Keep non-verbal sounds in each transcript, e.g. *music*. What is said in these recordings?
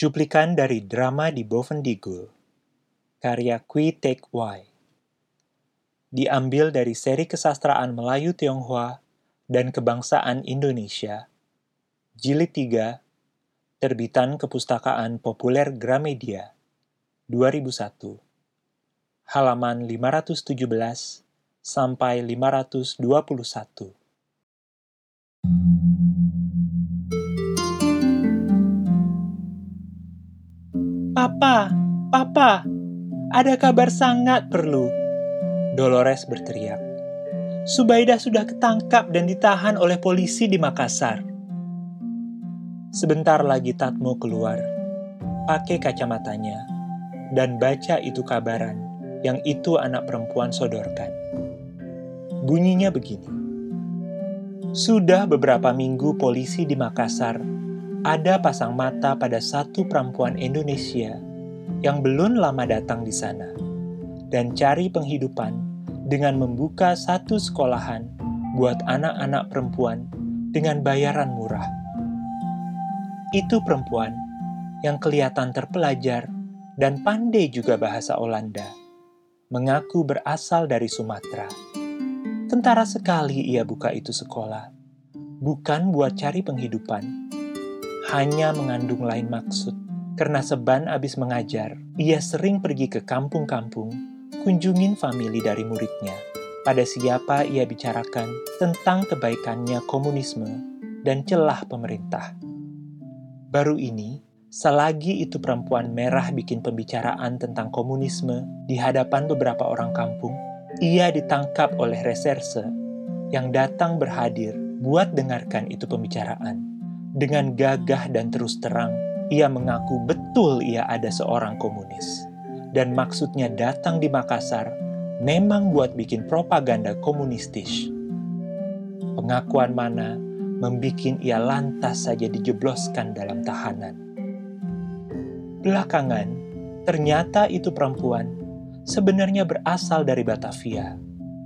Cuplikan dari drama di Bovendigul, karya Kui Tek Wai. Diambil dari seri kesastraan Melayu Tionghoa dan Kebangsaan Indonesia, Jilid 3, terbitan Kepustakaan Populer Gramedia, 2001, halaman 517 sampai 521. Papa, Papa, ada kabar sangat perlu. Dolores berteriak. Subaidah sudah ketangkap dan ditahan oleh polisi di Makassar. Sebentar lagi Tatmo keluar, pakai kacamatanya, dan baca itu kabaran yang itu anak perempuan sodorkan. Bunyinya begini. Sudah beberapa minggu polisi di Makassar ada pasang mata pada satu perempuan Indonesia yang belum lama datang di sana dan cari penghidupan dengan membuka satu sekolahan buat anak-anak perempuan dengan bayaran murah. Itu perempuan yang kelihatan terpelajar dan pandai juga bahasa Olanda, mengaku berasal dari Sumatera. Tentara sekali ia buka itu sekolah, bukan buat cari penghidupan, hanya mengandung lain maksud. Karena seban abis mengajar, ia sering pergi ke kampung-kampung, kunjungin famili dari muridnya. Pada siapa ia bicarakan tentang kebaikannya komunisme dan celah pemerintah. Baru ini, selagi itu perempuan merah bikin pembicaraan tentang komunisme di hadapan beberapa orang kampung, ia ditangkap oleh reserse yang datang berhadir buat dengarkan itu pembicaraan. Dengan gagah dan terus terang, ia mengaku betul ia ada seorang komunis. Dan maksudnya datang di Makassar memang buat bikin propaganda komunistis. Pengakuan mana membuat ia lantas saja dijebloskan dalam tahanan. Belakangan, ternyata itu perempuan sebenarnya berasal dari Batavia.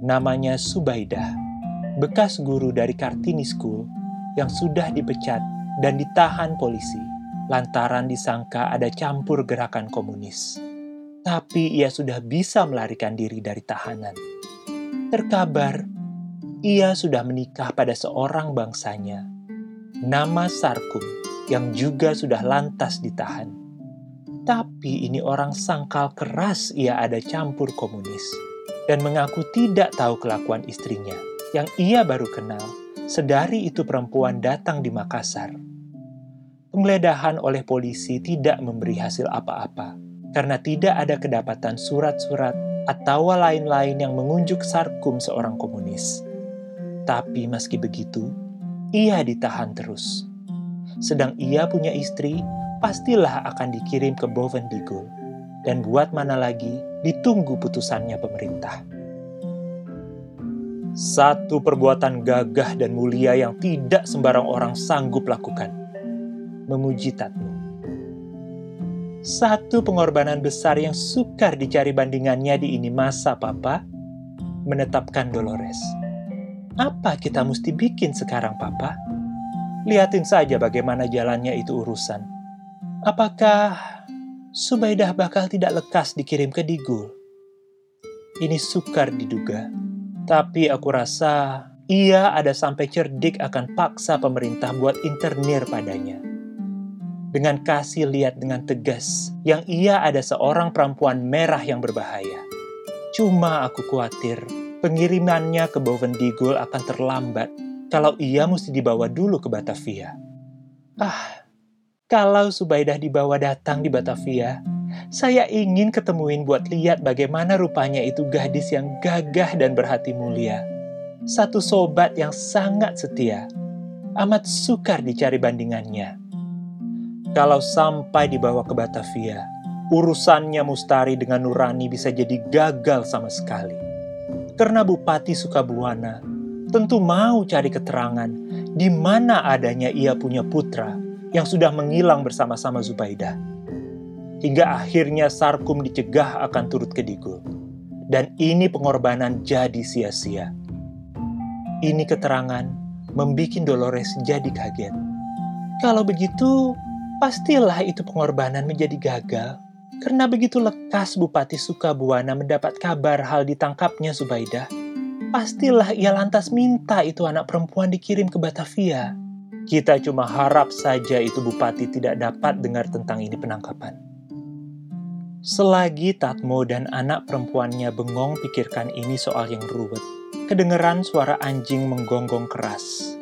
Namanya Subaidah, bekas guru dari Kartini School yang sudah dipecat dan ditahan polisi lantaran disangka ada campur gerakan komunis. Tapi ia sudah bisa melarikan diri dari tahanan. Terkabar, ia sudah menikah pada seorang bangsanya, nama Sarkum, yang juga sudah lantas ditahan. Tapi ini orang sangkal keras ia ada campur komunis dan mengaku tidak tahu kelakuan istrinya yang ia baru kenal sedari itu perempuan datang di Makassar. Penggeledahan oleh polisi tidak memberi hasil apa-apa karena tidak ada kedapatan surat-surat atau lain-lain yang mengunjuk Sarkum seorang komunis. Tapi meski begitu, ia ditahan terus. Sedang ia punya istri, pastilah akan dikirim ke Bovendigul. Dan buat mana lagi, ditunggu putusannya pemerintah. Satu perbuatan gagah dan mulia yang tidak sembarang orang sanggup lakukan. Memuji Tatmu. Satu pengorbanan besar yang sukar dicari bandingannya di ini masa, Papa, menetapkan Dolores. Apa kita mesti bikin sekarang, Papa? Lihatin saja bagaimana jalannya itu urusan. Apakah Subaidah bakal tidak lekas dikirim ke Digul? Ini sukar diduga tapi aku rasa ia ada sampai cerdik akan paksa pemerintah buat internir padanya. Dengan kasih lihat dengan tegas yang ia ada seorang perempuan merah yang berbahaya. Cuma aku khawatir pengirimannya ke Bovendigul akan terlambat kalau ia mesti dibawa dulu ke Batavia. Ah, kalau Subaidah dibawa datang di Batavia, saya ingin ketemuin buat lihat bagaimana rupanya itu gadis yang gagah dan berhati mulia. Satu sobat yang sangat setia. Amat sukar dicari bandingannya. Kalau sampai dibawa ke Batavia, urusannya Mustari dengan Nurani bisa jadi gagal sama sekali. Karena Bupati Sukabuana tentu mau cari keterangan di mana adanya ia punya putra yang sudah menghilang bersama-sama Zubaidah. Hingga akhirnya Sarkum dicegah akan turut ke Digul. Dan ini pengorbanan jadi sia-sia. Ini keterangan membuat Dolores jadi kaget. Kalau begitu, pastilah itu pengorbanan menjadi gagal. Karena begitu lekas Bupati Sukabuana mendapat kabar hal ditangkapnya Zubaidah, pastilah ia lantas minta itu anak perempuan dikirim ke Batavia. Kita cuma harap saja itu bupati tidak dapat dengar tentang ini penangkapan. Selagi Tatmo dan anak perempuannya bengong pikirkan ini soal yang ruwet, kedengeran suara anjing menggonggong keras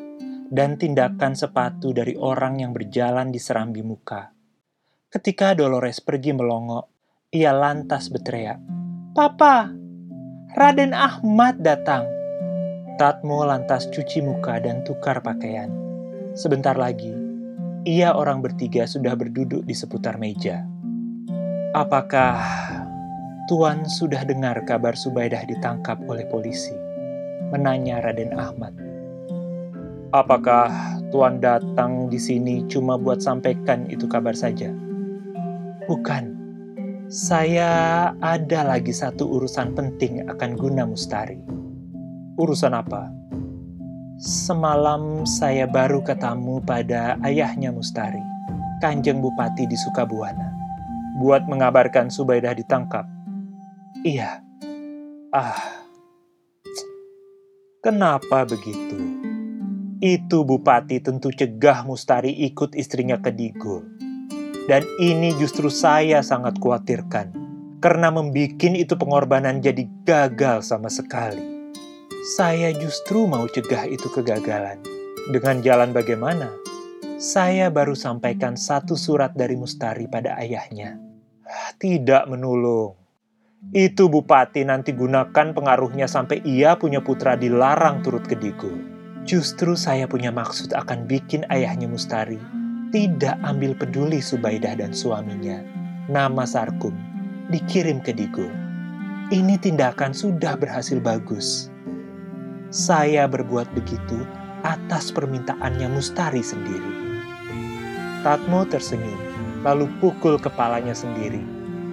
dan tindakan sepatu dari orang yang berjalan di serambi muka. Ketika Dolores pergi melongok, ia lantas berteriak, Papa, Raden Ahmad datang. Tatmo lantas cuci muka dan tukar pakaian. Sebentar lagi, ia orang bertiga sudah berduduk di seputar meja. Apakah Tuan sudah dengar kabar Subaidah ditangkap oleh polisi? Menanya Raden Ahmad. Apakah Tuan datang di sini cuma buat sampaikan itu kabar saja? Bukan. Saya ada lagi satu urusan penting akan guna Mustari. Urusan apa? Semalam saya baru ketemu pada ayahnya Mustari, Kanjeng Bupati di Sukabuana. Buat mengabarkan Subaidah ditangkap. Iya. Ah. Kenapa begitu? itu bupati tentu cegah Mustari ikut istrinya ke Digul. Dan ini justru saya sangat khawatirkan, karena membuat itu pengorbanan jadi gagal sama sekali. Saya justru mau cegah itu kegagalan. Dengan jalan bagaimana? Saya baru sampaikan satu surat dari Mustari pada ayahnya. Tidak menolong. Itu bupati nanti gunakan pengaruhnya sampai ia punya putra dilarang turut ke Digul. Justru saya punya maksud akan bikin ayahnya Mustari tidak ambil peduli Subaidah dan suaminya. Nama Sarkum dikirim ke Digo. Ini tindakan sudah berhasil bagus. Saya berbuat begitu atas permintaannya Mustari sendiri. Tatmo tersenyum, lalu pukul kepalanya sendiri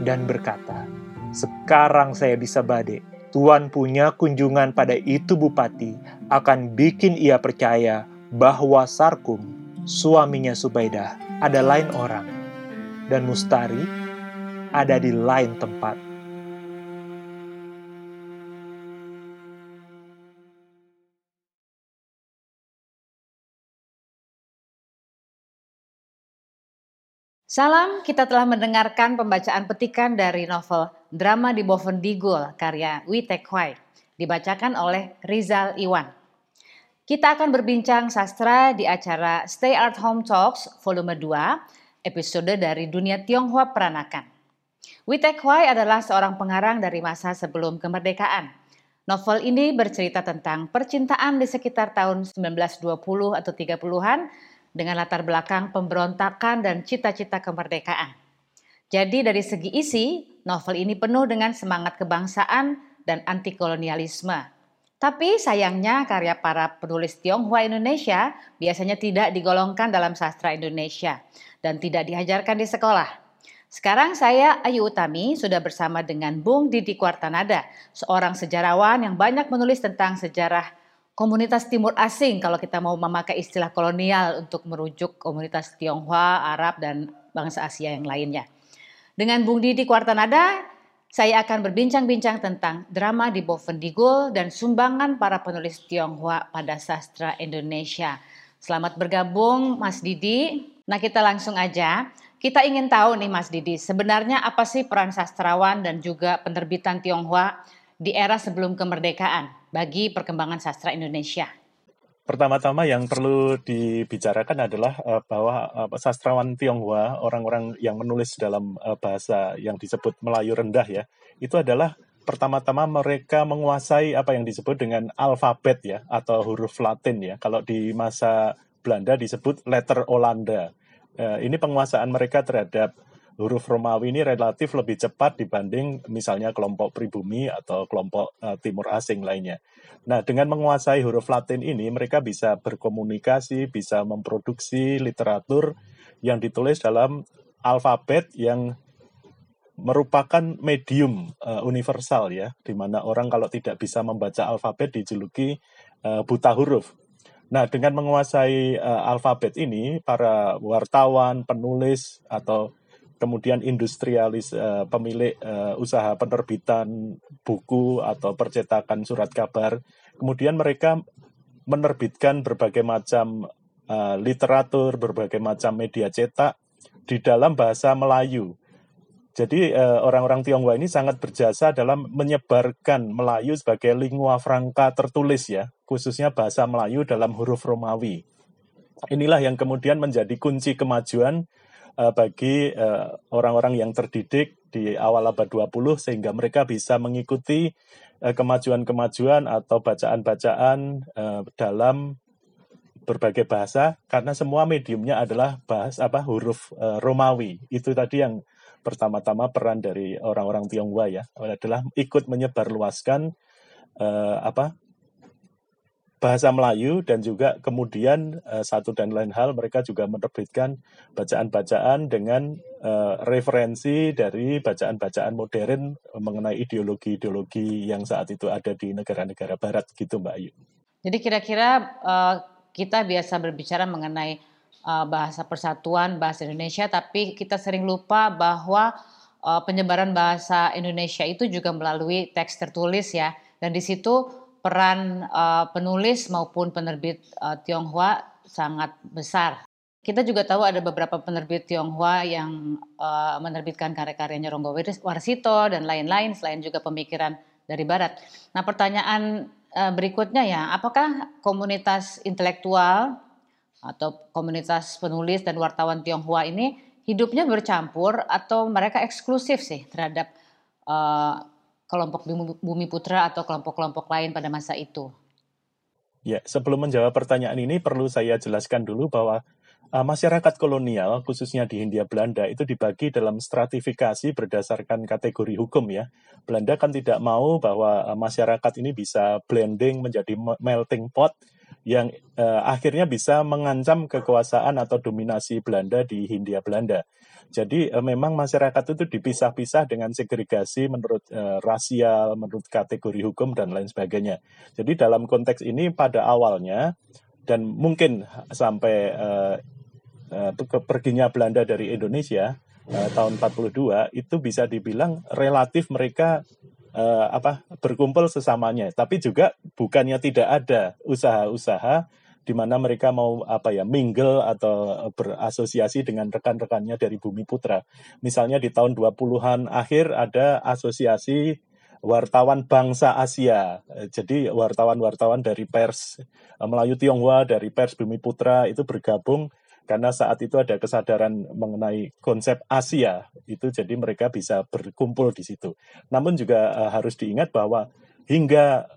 dan berkata, "Sekarang saya bisa badek Tuan punya kunjungan pada itu bupati akan bikin ia percaya bahwa Sarkum, suaminya Subaidah, ada lain orang, dan Mustari ada di lain tempat. Salam, kita telah mendengarkan pembacaan petikan dari novel Drama di Bovendigul karya Witek Hwai, dibacakan oleh Rizal Iwan. Kita akan berbincang sastra di acara Stay Art Home Talks volume 2, episode dari Dunia Tionghoa Peranakan. Witek Hwai adalah seorang pengarang dari masa sebelum kemerdekaan. Novel ini bercerita tentang percintaan di sekitar tahun 1920 atau 30-an dengan latar belakang pemberontakan dan cita-cita kemerdekaan. Jadi dari segi isi, novel ini penuh dengan semangat kebangsaan dan anti kolonialisme. Tapi sayangnya karya para penulis Tionghoa Indonesia biasanya tidak digolongkan dalam sastra Indonesia dan tidak diajarkan di sekolah. Sekarang saya Ayu Utami sudah bersama dengan Bung Didi Kuartanada, seorang sejarawan yang banyak menulis tentang sejarah komunitas timur asing kalau kita mau memakai istilah kolonial untuk merujuk komunitas Tionghoa, Arab, dan bangsa Asia yang lainnya. Dengan Bung Didi Kuartanada, saya akan berbincang-bincang tentang drama di Bovendigul dan sumbangan para penulis Tionghoa pada sastra Indonesia. Selamat bergabung Mas Didi. Nah kita langsung aja. Kita ingin tahu nih Mas Didi, sebenarnya apa sih peran sastrawan dan juga penerbitan Tionghoa di era sebelum kemerdekaan? Bagi perkembangan sastra Indonesia? Pertama-tama yang perlu dibicarakan adalah uh, bahwa uh, sastrawan Tionghoa, orang-orang yang menulis dalam uh, bahasa yang disebut Melayu rendah ya, itu adalah pertama-tama mereka menguasai apa yang disebut dengan alfabet ya atau huruf Latin ya. Kalau di masa Belanda disebut letter Olanda. Ini penguasaan mereka terhadap huruf Romawi ini relatif lebih cepat dibanding misalnya kelompok pribumi atau kelompok uh, timur asing lainnya. Nah, dengan menguasai huruf Latin ini, mereka bisa berkomunikasi, bisa memproduksi literatur yang ditulis dalam alfabet yang merupakan medium uh, universal ya, di mana orang kalau tidak bisa membaca alfabet dijuluki uh, buta huruf. Nah, dengan menguasai uh, alfabet ini, para wartawan, penulis, atau kemudian industrialis uh, pemilik uh, usaha penerbitan buku atau percetakan surat kabar, kemudian mereka menerbitkan berbagai macam uh, literatur, berbagai macam media cetak di dalam bahasa Melayu. Jadi orang-orang Tionghoa ini sangat berjasa dalam menyebarkan Melayu sebagai lingua franca tertulis ya, khususnya bahasa Melayu dalam huruf Romawi. Inilah yang kemudian menjadi kunci kemajuan uh, bagi uh, orang-orang yang terdidik di awal abad 20 sehingga mereka bisa mengikuti uh, kemajuan-kemajuan atau bacaan-bacaan uh, dalam berbagai bahasa karena semua mediumnya adalah bahas apa huruf uh, Romawi. Itu tadi yang pertama-tama peran dari orang-orang Tionghoa ya adalah ikut menyebarluaskan uh, apa bahasa Melayu dan juga kemudian uh, satu dan lain hal mereka juga menerbitkan bacaan-bacaan dengan uh, referensi dari bacaan-bacaan modern mengenai ideologi-ideologi yang saat itu ada di negara-negara barat gitu Mbak Ayu. Jadi kira-kira uh, kita biasa berbicara mengenai uh, bahasa persatuan bahasa Indonesia tapi kita sering lupa bahwa uh, penyebaran bahasa Indonesia itu juga melalui teks tertulis ya dan di situ peran uh, penulis maupun penerbit uh, Tionghoa sangat besar. Kita juga tahu ada beberapa penerbit Tionghoa yang uh, menerbitkan karya-karyanya Ronggo Warsito dan lain-lain selain juga pemikiran dari barat. Nah, pertanyaan uh, berikutnya ya, apakah komunitas intelektual atau komunitas penulis dan wartawan Tionghoa ini hidupnya bercampur atau mereka eksklusif sih terhadap uh, kelompok Bumi Putra atau kelompok-kelompok lain pada masa itu? Ya, sebelum menjawab pertanyaan ini perlu saya jelaskan dulu bahwa uh, masyarakat kolonial khususnya di Hindia Belanda itu dibagi dalam stratifikasi berdasarkan kategori hukum ya. Belanda kan tidak mau bahwa uh, masyarakat ini bisa blending menjadi melting pot yang uh, akhirnya bisa mengancam kekuasaan atau dominasi Belanda di Hindia Belanda. Jadi uh, memang masyarakat itu dipisah-pisah dengan segregasi menurut uh, rasial, menurut kategori hukum dan lain sebagainya. Jadi dalam konteks ini pada awalnya dan mungkin sampai uh, uh, perginya Belanda dari Indonesia uh, tahun 42 itu bisa dibilang relatif mereka uh, apa berkumpul sesamanya. Tapi juga bukannya tidak ada usaha-usaha di mana mereka mau apa ya mingle atau berasosiasi dengan rekan-rekannya dari Bumi Putra. Misalnya di tahun 20-an akhir ada asosiasi wartawan bangsa Asia. Jadi wartawan-wartawan dari pers Melayu Tionghoa, dari pers Bumi Putra itu bergabung karena saat itu ada kesadaran mengenai konsep Asia itu jadi mereka bisa berkumpul di situ. Namun juga harus diingat bahwa hingga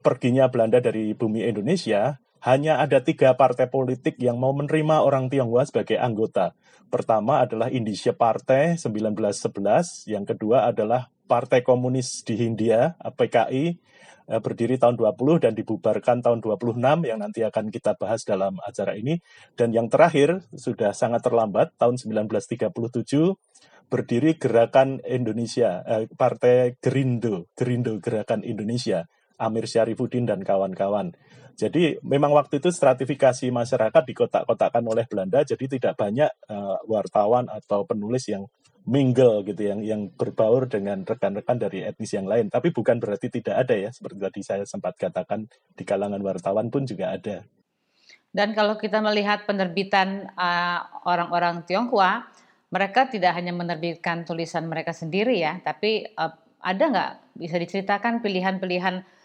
perginya Belanda dari bumi Indonesia hanya ada tiga partai politik yang mau menerima orang Tionghoa sebagai anggota. Pertama adalah Indonesia Partai 1911, yang kedua adalah Partai Komunis di Hindia, PKI, Eh, berdiri tahun 20 dan dibubarkan tahun 26 yang nanti akan kita bahas dalam acara ini. Dan yang terakhir sudah sangat terlambat tahun 1937 berdiri Gerakan Indonesia, eh, Partai Gerindo, Gerindo Gerakan Indonesia, Amir Syarifuddin dan kawan-kawan. Jadi memang waktu itu stratifikasi masyarakat dikotak-kotakan oleh Belanda, jadi tidak banyak uh, wartawan atau penulis yang mingle gitu yang yang berbaur dengan rekan-rekan dari etnis yang lain. Tapi bukan berarti tidak ada ya, seperti tadi saya sempat katakan di kalangan wartawan pun juga ada. Dan kalau kita melihat penerbitan uh, orang-orang Tionghoa, mereka tidak hanya menerbitkan tulisan mereka sendiri ya, tapi uh, ada nggak bisa diceritakan pilihan-pilihan uh,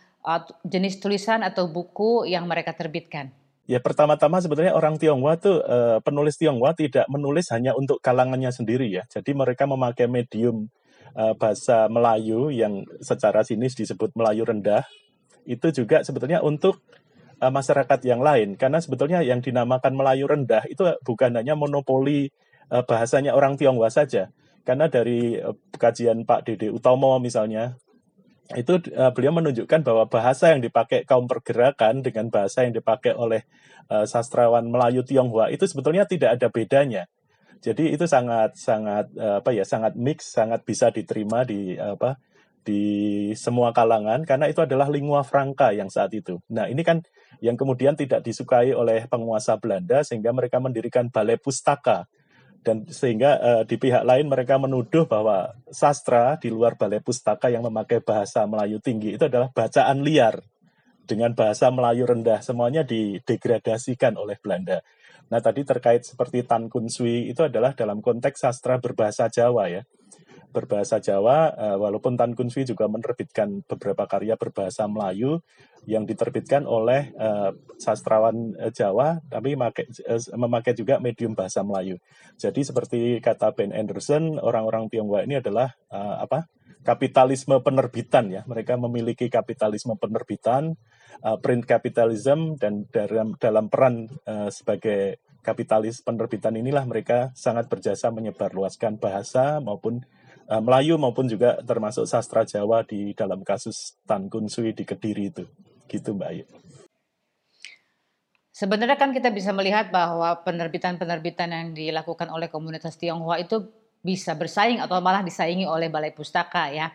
jenis tulisan atau buku yang mereka terbitkan? Ya pertama-tama sebetulnya orang Tionghoa tuh uh, penulis Tionghoa tidak menulis hanya untuk kalangannya sendiri ya. Jadi mereka memakai medium uh, bahasa Melayu yang secara sinis disebut Melayu rendah itu juga sebetulnya untuk uh, masyarakat yang lain karena sebetulnya yang dinamakan Melayu rendah itu bukan hanya monopoli bahasanya orang Tionghoa saja. Karena dari kajian Pak Dede Utomo misalnya, itu uh, beliau menunjukkan bahwa bahasa yang dipakai kaum pergerakan dengan bahasa yang dipakai oleh uh, sastrawan Melayu Tionghoa itu sebetulnya tidak ada bedanya. Jadi itu sangat sangat uh, apa ya sangat mix, sangat bisa diterima di apa di semua kalangan karena itu adalah lingua franca yang saat itu. Nah, ini kan yang kemudian tidak disukai oleh penguasa Belanda sehingga mereka mendirikan balai pustaka dan sehingga uh, di pihak lain mereka menuduh bahwa sastra di luar balai pustaka yang memakai bahasa Melayu tinggi itu adalah bacaan liar dengan bahasa Melayu rendah semuanya didegradasikan oleh Belanda. Nah tadi terkait seperti Tan Kun Sui itu adalah dalam konteks sastra berbahasa Jawa ya berbahasa Jawa, uh, walaupun Tan Kun Sui juga menerbitkan beberapa karya berbahasa Melayu yang diterbitkan oleh uh, sastrawan uh, Jawa, tapi memakai juga medium bahasa Melayu. Jadi seperti kata Ben Anderson, orang-orang Tionghoa ini adalah apa? kapitalisme penerbitan ya. Mereka memiliki kapitalisme penerbitan, print capitalism dan dalam dalam peran sebagai kapitalis penerbitan inilah mereka sangat berjasa menyebarluaskan bahasa maupun uh, Melayu maupun juga termasuk sastra Jawa di dalam kasus Tan Kun Sui di Kediri itu. Gitu Mbak Ayu. Sebenarnya kan kita bisa melihat bahwa penerbitan-penerbitan yang dilakukan oleh komunitas Tionghoa itu bisa bersaing atau malah disaingi oleh Balai Pustaka ya.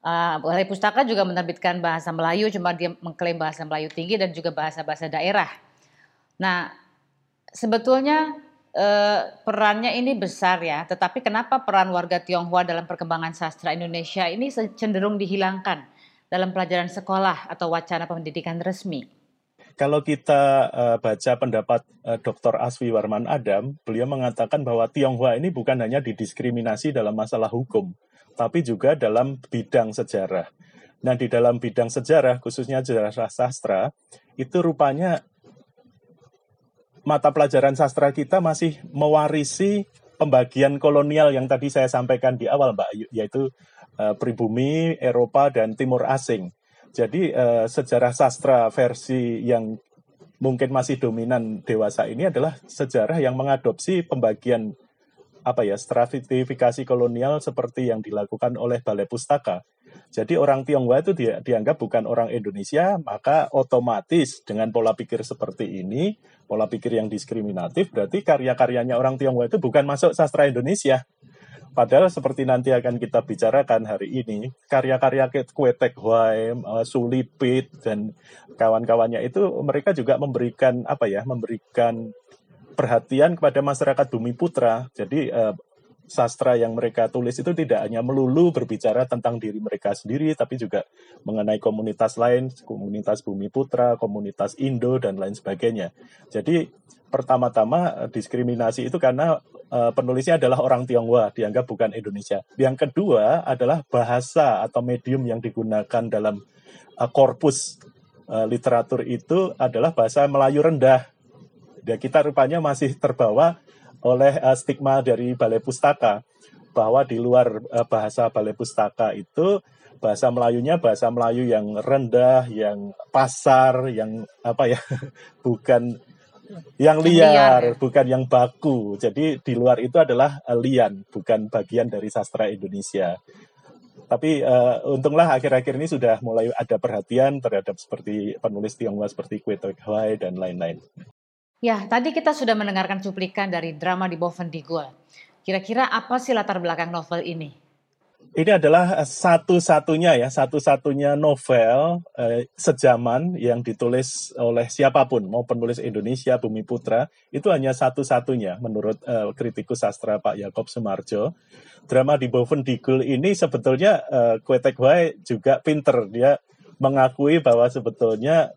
Uh, Balai Pustaka juga menerbitkan bahasa Melayu, cuma dia mengklaim bahasa Melayu tinggi dan juga bahasa-bahasa daerah. Nah, sebetulnya eh, perannya ini besar ya, tetapi kenapa peran warga Tionghoa dalam perkembangan sastra Indonesia ini cenderung dihilangkan dalam pelajaran sekolah atau wacana pendidikan resmi? Kalau kita uh, baca pendapat uh, eh, Dr. Aswi Warman Adam, beliau mengatakan bahwa Tionghoa ini bukan hanya didiskriminasi dalam masalah hukum, tapi juga dalam bidang sejarah. Nah, di dalam bidang sejarah, khususnya sejarah sastra, itu rupanya mata pelajaran sastra kita masih mewarisi pembagian kolonial yang tadi saya sampaikan di awal, Mbak, yaitu uh, pribumi, Eropa, dan Timur Asing. Jadi uh, sejarah sastra versi yang mungkin masih dominan dewasa ini adalah sejarah yang mengadopsi pembagian apa ya stratifikasi kolonial seperti yang dilakukan oleh Balai Pustaka. Jadi orang Tionghoa itu dia, dianggap bukan orang Indonesia, maka otomatis dengan pola pikir seperti ini, pola pikir yang diskriminatif, berarti karya-karyanya orang Tionghoa itu bukan masuk sastra Indonesia. Padahal seperti nanti akan kita bicarakan hari ini, karya-karya Kue Tek Huai, eh, Sulipit, dan kawan-kawannya itu mereka juga memberikan apa ya, memberikan perhatian kepada masyarakat Bumi Putra. Jadi uh, sastra yang mereka tulis itu tidak hanya melulu berbicara tentang diri mereka sendiri, tapi juga mengenai komunitas lain, komunitas Bumi Putra, komunitas Indo, dan lain sebagainya. Jadi pertama-tama eh, diskriminasi itu karena uh, penulisnya adalah orang Tionghoa, dianggap bukan Indonesia. Yang kedua adalah bahasa atau medium yang digunakan dalam uh, korpus literatur itu adalah bahasa Melayu rendah Ya, kita rupanya masih terbawa oleh uh, stigma dari Balai Pustaka bahwa di luar uh, bahasa Balai Pustaka itu bahasa Melayunya bahasa Melayu yang rendah, yang pasar, yang apa ya, *laughs* bukan yang liar, liar, bukan yang baku. Jadi di luar itu adalah uh, lian, bukan bagian dari sastra Indonesia. Tapi uh, untunglah akhir-akhir ini sudah mulai ada perhatian terhadap seperti penulis Tionghoa seperti Kue Hwai dan lain-lain. Ya, tadi kita sudah mendengarkan cuplikan dari drama di Bovendigul. Kira-kira apa sih latar belakang novel ini? Ini adalah eh, satu-satunya ya, satu-satunya novel eh, sejaman yang ditulis oleh siapa pun, mau penulis Indonesia, Bumi Putra, itu hanya satu-satunya menurut eh, kritikus sastra Pak Yakob Sumarjo. Drama di Bovendigul ini sebetulnya eh, Kwetek juga pinter, dia mengakui bahwa sebetulnya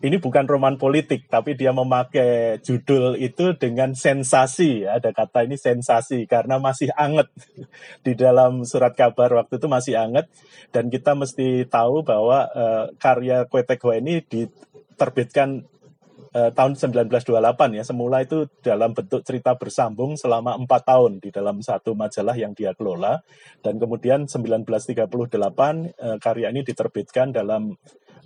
ini bukan roman politik, tapi dia memakai judul itu dengan sensasi. Ada kata ini sensasi karena masih anget *laughs* di dalam surat kabar waktu itu masih anget dan kita mesti tahu bahwa uh, karya Kwetekwa ini diterbitkan uh, tahun 1928 ya. Semula itu dalam bentuk cerita bersambung selama empat tahun di dalam satu majalah yang dia kelola dan kemudian 1938 uh, karya ini diterbitkan dalam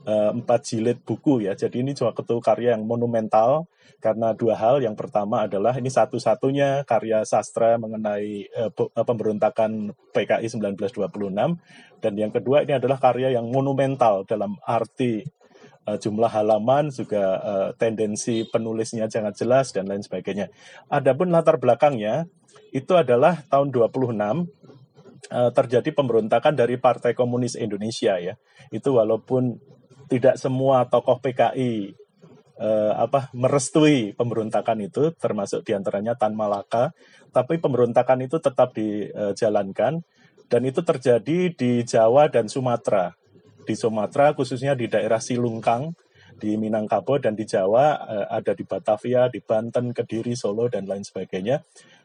uh, empat jilid buku ya. Jadi ini ketua karya yang monumental karena dua hal. Yang pertama adalah ini satu-satunya karya sastra mengenai uh, pemberontakan PKI 1926 dan yang kedua ini adalah karya yang monumental dalam arti uh, jumlah halaman juga uh, tendensi penulisnya sangat jelas dan lain sebagainya. Adapun latar belakangnya itu adalah tahun 26 uh, terjadi pemberontakan dari Partai Komunis Indonesia ya. Itu walaupun tidak semua tokoh PKI eh, apa merestui pemberontakan itu termasuk di antaranya Tan Malaka tapi pemberontakan itu tetap dijalankan dan itu terjadi di Jawa dan Sumatera di Sumatera khususnya di daerah Silungkang di Minangkabau dan di Jawa eh, ada di Batavia, di Banten, Kediri, Solo dan lain sebagainya.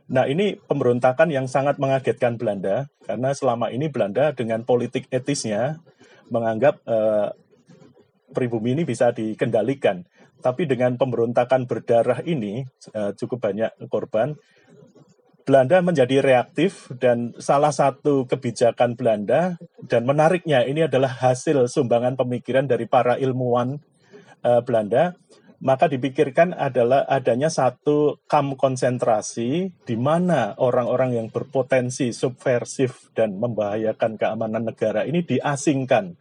Nah, ini pemberontakan yang sangat mengagetkan Belanda karena selama ini Belanda dengan politik etisnya menganggap eh, pribumi ini bisa dikendalikan. Tapi dengan pemberontakan berdarah ini uh, cukup banyak korban. Belanda menjadi reaktif dan salah satu kebijakan Belanda dan menariknya ini adalah hasil sumbangan pemikiran dari para ilmuwan uh, Belanda maka dipikirkan adalah adanya satu kam konsentrasi di mana orang-orang yang berpotensi subversif dan membahayakan keamanan negara ini diasingkan,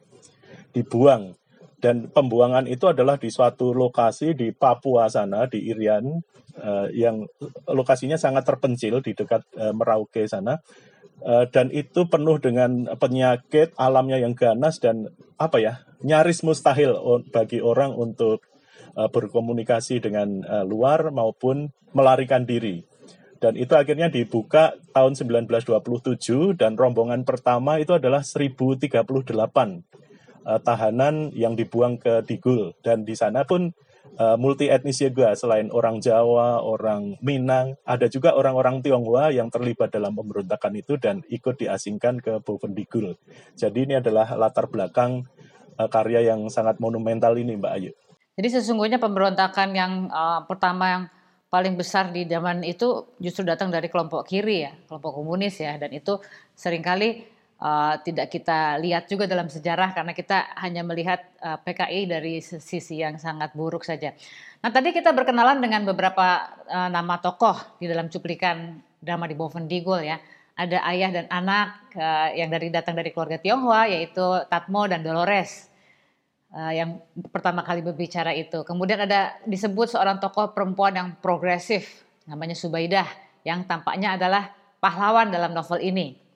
dibuang dan pembuangan itu adalah di suatu lokasi di Papua sana di Irian uh, yang lokasinya sangat terpencil di dekat uh, Merauke sana. Uh, dan itu penuh dengan penyakit alamnya yang ganas dan apa ya nyaris mustahil bagi orang untuk uh, berkomunikasi dengan uh, luar maupun melarikan diri. Dan itu akhirnya dibuka tahun 1927 dan rombongan pertama itu adalah 1038 uh, tahanan yang dibuang ke Digul dan di sana pun uh, multi etnis juga selain orang Jawa, orang Minang, ada juga orang-orang Tionghoa yang terlibat dalam pemberontakan itu dan ikut diasingkan ke Bovendigul. Jadi ini adalah latar belakang uh, karya yang sangat monumental ini Mbak Ayu. Jadi sesungguhnya pemberontakan yang uh, pertama yang paling besar di zaman itu justru datang dari kelompok kiri ya, kelompok komunis ya, dan itu sering kali uh, tidak kita lihat juga dalam sejarah karena kita hanya melihat uh, eh, PKI dari sisi yang sangat buruk saja. Nah tadi kita berkenalan dengan beberapa uh, nama tokoh di dalam cuplikan drama di Bovendigul ya. Ada ayah dan anak uh, yang dari datang dari keluarga Tionghoa yaitu Tatmo dan Dolores uh, yang pertama kali berbicara itu. Kemudian ada disebut seorang tokoh perempuan yang progresif namanya Subaidah yang tampaknya adalah pahlawan dalam novel ini.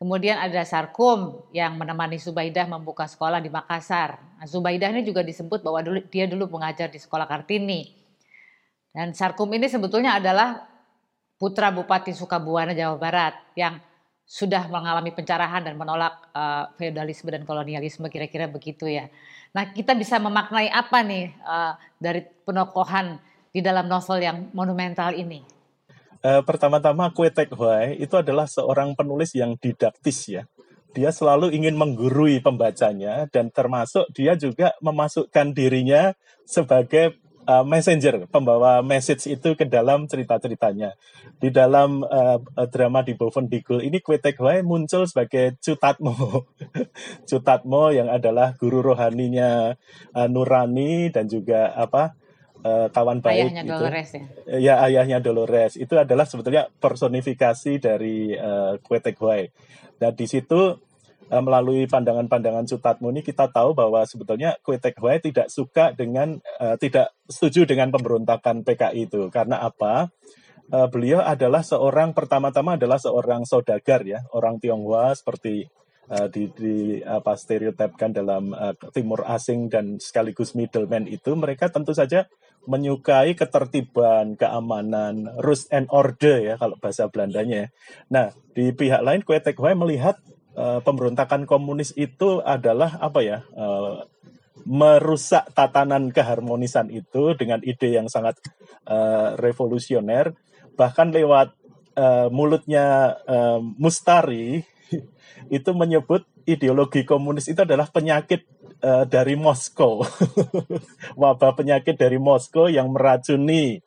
Kemudian ada Sarkum yang menemani Zubaidah membuka sekolah di Makassar. Nah, Zubaidah ini juga disebut bahwa dulu, dia dulu mengajar di sekolah Kartini. Dan Sarkum ini sebetulnya adalah putra Bupati Sukabuana Jawa Barat yang sudah mengalami pencerahan dan menolak uh, feodalisme dan kolonialisme kira-kira begitu ya. Nah kita bisa memaknai apa nih uh, dari penokohan di dalam novel yang monumental ini? Uh, pertama-tama Kue Tek Huai itu adalah seorang penulis yang didaktis ya. Dia selalu ingin menggurui pembacanya dan termasuk dia juga memasukkan dirinya sebagai uh, messenger, pembawa message itu ke dalam cerita-ceritanya. Di dalam uh, drama di Boven Digul ini Kue Tek Huai muncul sebagai Cutatmo. *laughs* Cutatmo yang adalah guru rohaninya uh, Nurani dan juga apa uh, kawan baik ayahnya itu. Dolores ya. Ya ayahnya Dolores itu adalah sebetulnya personifikasi dari uh, Kue Huai. Dan di situ uh, melalui pandangan-pandangan Sutatmo ini kita tahu bahwa sebetulnya Kue Huai tidak suka dengan uh, tidak setuju dengan pemberontakan PKI itu karena apa? Uh, beliau adalah seorang pertama-tama adalah seorang saudagar ya, orang Tionghoa seperti uh, di, di apa stereotipkan dalam uh, timur asing dan sekaligus middleman itu mereka tentu saja menyukai ketertiban, keamanan, rules and order ya kalau bahasa Belandanya. Ya. Nah, di pihak lain Kue melihat uh, pemberontakan komunis itu adalah apa ya? Uh, merusak tatanan keharmonisan itu dengan ide yang sangat uh, revolusioner bahkan lewat uh, mulutnya uh, Mustari *laughs* itu menyebut ideologi komunis itu adalah penyakit uh, dari Moskow. *laughs* Wabah penyakit dari Moskow yang meracuni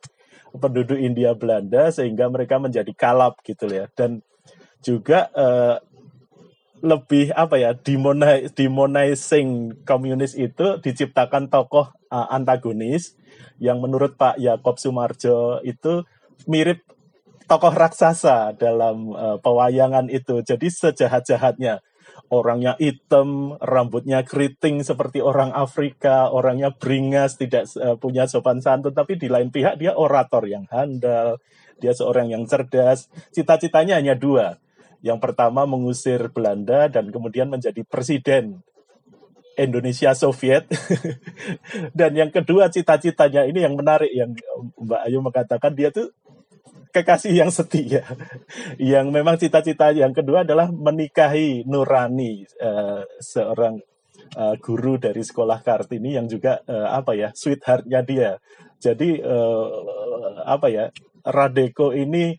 penduduk India Belanda sehingga mereka menjadi kalap gitu ya. Dan juga uh, lebih apa ya demonizing komunis itu diciptakan tokoh uh, antagonis yang menurut Pak Yakob Sumarjo itu mirip tokoh raksasa dalam uh, pewayangan itu. Jadi sejahat-jahatnya orangnya hitam, rambutnya keriting seperti orang Afrika, orangnya beringas, tidak uh, punya sopan santun, tapi di lain pihak dia orator yang handal, dia seorang yang cerdas. Cita-citanya hanya dua, yang pertama mengusir Belanda dan kemudian menjadi presiden Indonesia Soviet. *laughs* dan yang kedua cita-citanya ini yang menarik yang Mbak Ayu mengatakan dia tuh kekasih yang setia. yang memang cita-cita yang kedua adalah menikahi Nurani uh, seorang uh, guru dari sekolah Kartini yang juga uh, apa ya sweetheartnya dia. Jadi uh, apa ya Radeko ini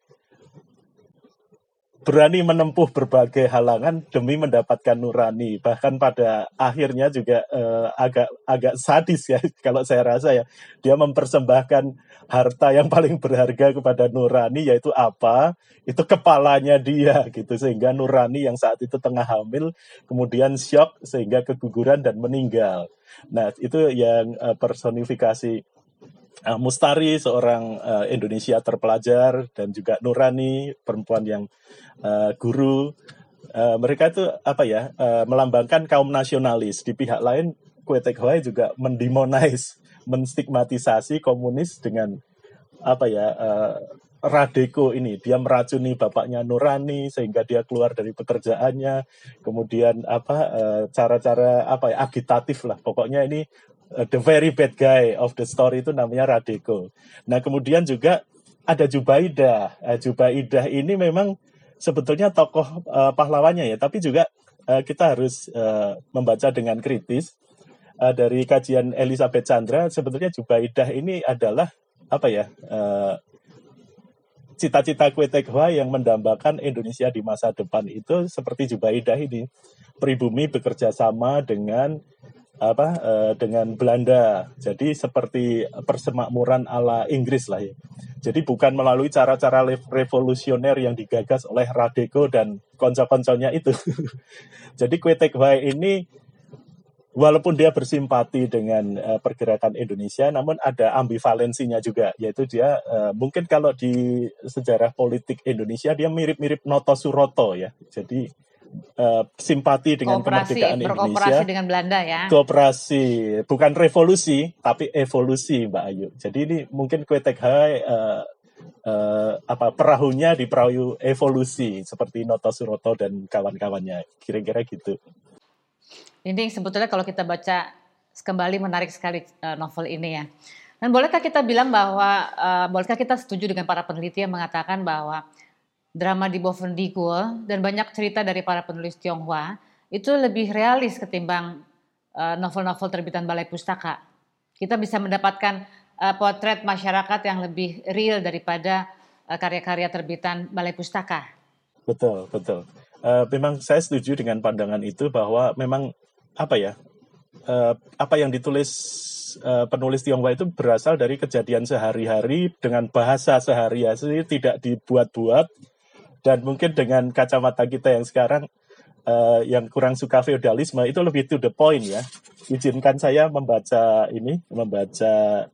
berani menempuh berbagai halangan demi mendapatkan nurani. Bahkan pada akhirnya juga uh, agak agak sadis ya *laughs* kalau saya rasa ya. Dia mempersembahkan harta yang paling berharga kepada nurani yaitu apa? Itu kepalanya dia *laughs* gitu sehingga nurani yang saat itu tengah hamil kemudian shock sehingga keguguran dan meninggal. Nah, itu yang uh, personifikasi uh, Mustari seorang uh, Indonesia terpelajar dan juga Nurani perempuan yang uh, guru. Uh, mereka itu apa ya uh, melambangkan kaum nasionalis. Di pihak lain Kue Tek Hoi juga mendemonize menstigmatisasi komunis dengan apa ya uh, Radeko ini. Dia meracuni bapaknya Nurani sehingga dia keluar dari pekerjaannya. Kemudian apa cara-cara apa ya agitatif lah. Pokoknya ini the very bad guy of the story itu namanya Radeko. Nah kemudian juga ada Jubaidah. Uh, Jubaidah ini memang sebetulnya tokoh uh, pahlawannya ya, tapi juga uh, kita harus uh, membaca dengan kritis. Uh, dari kajian Elizabeth Chandra, sebetulnya Jubaidah ini adalah apa ya? Uh, cita-cita Kue Teghwa yang mendambakan Indonesia di masa depan itu seperti Jubaidah ini pribumi bekerja sama dengan apa uh, dengan Belanda. Jadi seperti persemakmuran ala Inggris lah ya. Jadi bukan melalui cara-cara revolusioner yang digagas oleh Radeko dan konco-konconya itu. *laughs* Jadi Kue Tekwai ini walaupun dia bersimpati dengan uh, pergerakan Indonesia, namun ada ambivalensinya juga, yaitu dia uh, mungkin kalau di sejarah politik Indonesia dia mirip-mirip Noto Suroto ya. Jadi uh, simpati dengan kooperasi, kemerdekaan Indonesia. dengan Belanda ya. Kooperasi, bukan revolusi, tapi evolusi Mbak Ayu. Jadi ini mungkin Kue Hai uh, uh, apa perahunya di perahu evolusi seperti Noto Suroto dan kawan-kawannya. Kira-kira gitu. Ini sebetulnya kalau kita baca kembali menarik sekali uh, novel ini ya. Dan bolehkah kita bilang bahwa, uh, bolehkah kita setuju dengan para peneliti yang mengatakan bahwa drama di Bovendigul dan banyak cerita dari para penulis Tionghoa itu lebih realis ketimbang uh, novel-novel terbitan Balai Pustaka. Kita bisa mendapatkan uh, potret masyarakat yang lebih real daripada uh, karya-karya terbitan Balai Pustaka. Betul, betul. Memang saya setuju dengan pandangan itu bahwa memang apa ya apa yang ditulis penulis Tionghoa itu berasal dari kejadian sehari-hari dengan bahasa sehari-hari tidak dibuat-buat dan mungkin dengan kacamata kita yang sekarang uh, yang kurang suka feodalisme itu lebih to the point ya. Izinkan saya membaca ini, membaca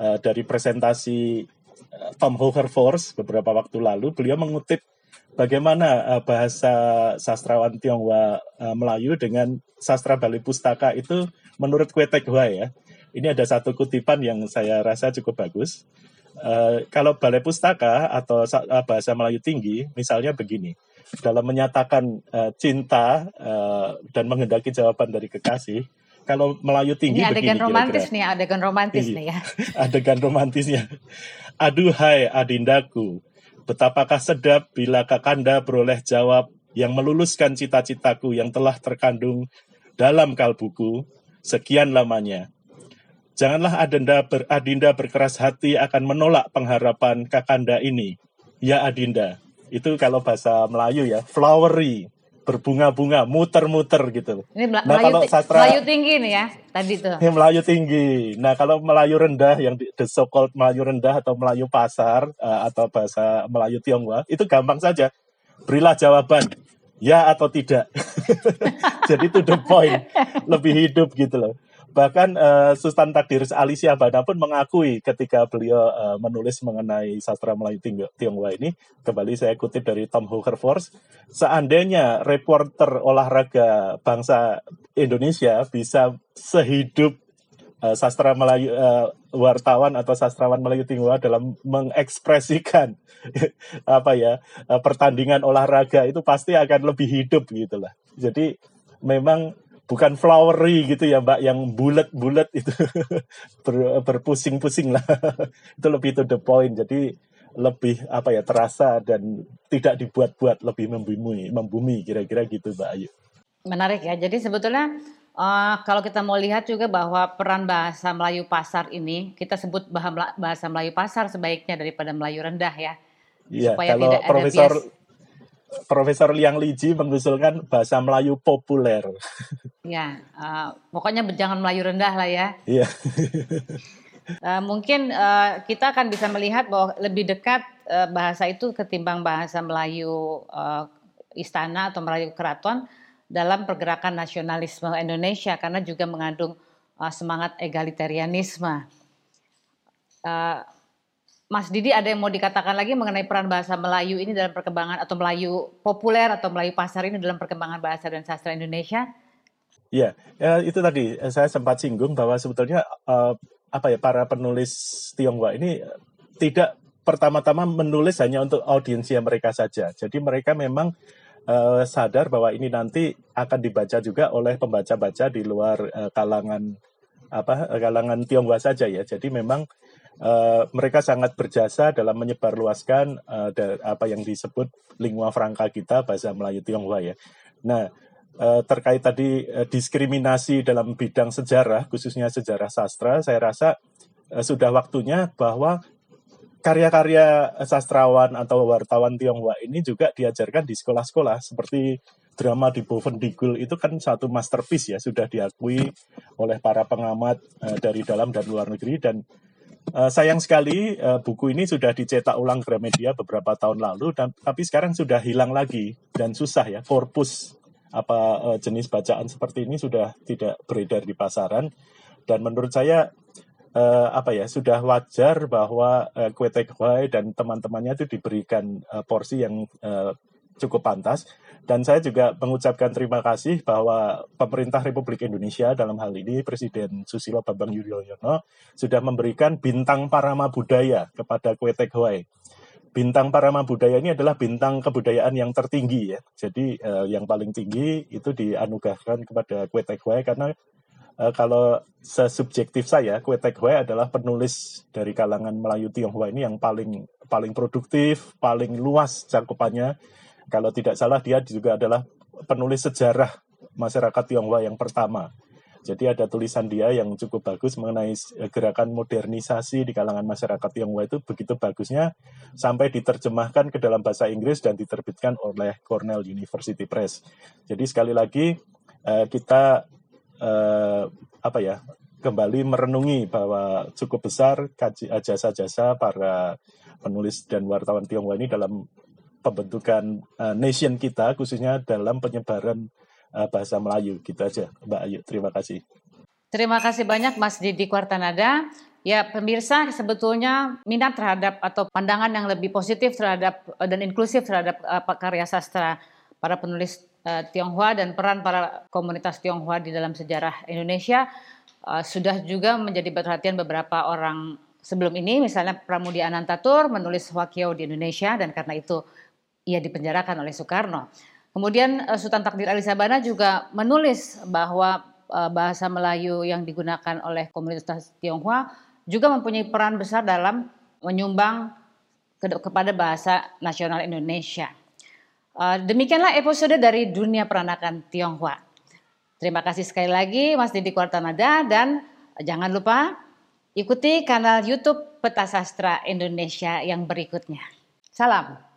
uh, dari presentasi uh, Tom Hoover Force beberapa waktu lalu. Beliau mengutip bagaimana uh, bahasa sastrawan Tionghoa uh, Melayu dengan sastra Bali Pustaka itu menurut Kue Teghwa ya. Ini ada satu kutipan yang saya rasa cukup bagus. Uh, kalau balai pustaka atau uh, bahasa Melayu tinggi, misalnya begini, dalam menyatakan uh, cinta uh, dan menghendaki jawaban dari kekasih, kalau Melayu tinggi ini adegan begini, romantis kira-kira. nih, adegan romantis iya, nih ya. *laughs* adegan romantisnya. Aduhai adindaku, betapakah sedap bila kakanda beroleh jawab yang meluluskan cita-citaku yang telah terkandung dalam kalbuku sekian lamanya. Janganlah Adinda, ber, Adinda berkeras hati akan menolak pengharapan Kakanda ini. Ya Adinda, itu kalau bahasa Melayu ya, flowery, berbunga-bunga, muter-muter gitu. Ini Mel nah, Melayu, kalau sastra, Melayu tinggi nih ya, tadi tuh. Ini Melayu tinggi. Nah kalau Melayu rendah, yang the so called Melayu rendah atau Melayu pasar uh, atau bahasa Melayu Tionghoa, itu gampang saja. Berilah jawaban ya atau tidak. *laughs* Jadi to the point, lebih hidup gitu loh. Bahkan uh, Sultan Takdiris Alicia Bana pun mengakui ketika beliau uh, menulis mengenai sastra Melayu Tionghoa ini, kembali saya kutip dari Tom Hooker-Force, seandainya reporter olahraga bangsa Indonesia bisa sehidup uh, sastra Melayu uh, wartawan atau sastrawan Melayu Tionghoa dalam mengekspresikan *laughs* apa ya uh, pertandingan olahraga itu pasti akan lebih hidup gitulah. Jadi memang bukan flowery gitu ya mbak yang bulat-bulat itu. *laughs* Ber, berpusing-pusing lah. *laughs* Itu lebih to the point. Jadi lebih apa ya terasa dan tidak dibuat-buat lebih membumi membumi kira-kira gitu mbak Ayu. Menarik ya. Jadi sebetulnya uh, kalau kita mau lihat juga bahwa peran bahasa Melayu pasar ini kita sebut bahasa Melayu pasar sebaiknya daripada Melayu rendah ya. Iya, kalau tidak Profesor Profesor Liang Liji mengusulkan bahasa Melayu populer. Ya, uh, pokoknya jangan Melayu rendah lah ya. Iya. uh, *laughs* mungkin uh, kita akan bisa melihat bahwa lebih dekat uh, bahasa itu ketimbang bahasa Melayu uh, istana atau Melayu keraton dalam pergerakan nasionalisme Indonesia karena juga mengandung uh, semangat egalitarianisme. Uh, Mas Didi ada yang mau dikatakan lagi mengenai peran bahasa Melayu ini dalam perkembangan atau Melayu populer atau Melayu pasar ini dalam perkembangan bahasa dan sastra Indonesia? Iya, ya, itu tadi saya sempat singgung bahwa sebetulnya uh, apa ya para penulis Tionghoa ini tidak pertama-tama menulis hanya untuk audiensia mereka saja. Jadi mereka memang uh, sadar bahwa ini nanti akan dibaca juga oleh pembaca-baca di luar uh, kalangan apa kalangan Tionghoa saja ya. Jadi memang Uh, mereka sangat berjasa dalam menyebarluaskan uh, apa yang disebut lingua franca kita bahasa Melayu Tionghoa ya. Nah, uh, terkait tadi diskriminasi dalam bidang sejarah khususnya sejarah sastra, saya rasa sudah waktunya bahwa karya-karya sastrawan atau wartawan Tionghoa ini juga diajarkan di sekolah-sekolah seperti drama di Bovendigul itu kan satu masterpiece ya sudah diakui oleh para pengamat dari dalam dan luar negeri dan Uh, sayang sekali uh, buku ini sudah dicetak ulang Gramedia beberapa tahun lalu dan tapi sekarang sudah hilang lagi dan susah ya korpus apa uh, jenis bacaan seperti ini sudah tidak beredar di pasaran. Dan menurut saya uh, apa ya sudah wajar bahwa uh, Kue dan teman-temannya itu diberikan uh, porsi yang uh, cukup pantas dan saya juga mengucapkan terima kasih bahwa pemerintah Republik Indonesia dalam hal ini Presiden Susilo Bambang Yudhoyono sudah memberikan bintang parama budaya kepada Kue Teghwai. Bintang parama budaya ini adalah bintang kebudayaan yang tertinggi ya. Jadi eh, yang paling tinggi itu dianugerahkan kepada Kue Teghwai karena eh, kalau sesubjektif saya, Kue Teghwai adalah penulis dari kalangan Melayu Tionghoa ini yang paling paling produktif, paling luas cakupannya kalau tidak salah dia juga adalah penulis sejarah masyarakat Tionghoa yang pertama. Jadi ada tulisan dia yang cukup bagus mengenai eh, gerakan modernisasi di kalangan masyarakat Tionghoa itu begitu bagusnya sampai diterjemahkan ke dalam bahasa Inggris dan diterbitkan oleh Cornell University Press. Jadi sekali lagi eh, kita eh, apa ya kembali merenungi bahwa cukup besar jasa-jasa para penulis dan wartawan Tionghoa ini dalam pembentukan uh, nation kita khususnya dalam penyebaran uh, bahasa Melayu. Gitu aja, Mbak Ayu. Terima kasih. Terima kasih banyak Mas Didi Kuartanada. Ya, pemirsa sebetulnya minat terhadap atau pandangan yang lebih positif terhadap eh, dan inklusif terhadap uh, karya sastra para penulis uh, Tionghoa dan peran para komunitas Tionghoa di dalam sejarah Indonesia uh, sudah juga menjadi perhatian beberapa orang sebelum ini. Misalnya Pramudia Anantatur menulis Wakio di Indonesia dan karena itu ia dipenjarakan oleh Soekarno. Kemudian uh, Sultan Takdir Ali Sabana juga menulis bahwa uh, bahasa Melayu yang digunakan oleh komunitas Tionghoa juga mempunyai peran besar dalam menyumbang ke kepada bahasa nasional Indonesia. Uh, demikianlah episode dari dunia peranakan Tionghoa. Terima kasih sekali lagi Mas Didi Kuartanada dan jangan lupa ikuti kanal YouTube Peta Sastra Indonesia yang berikutnya. Salam.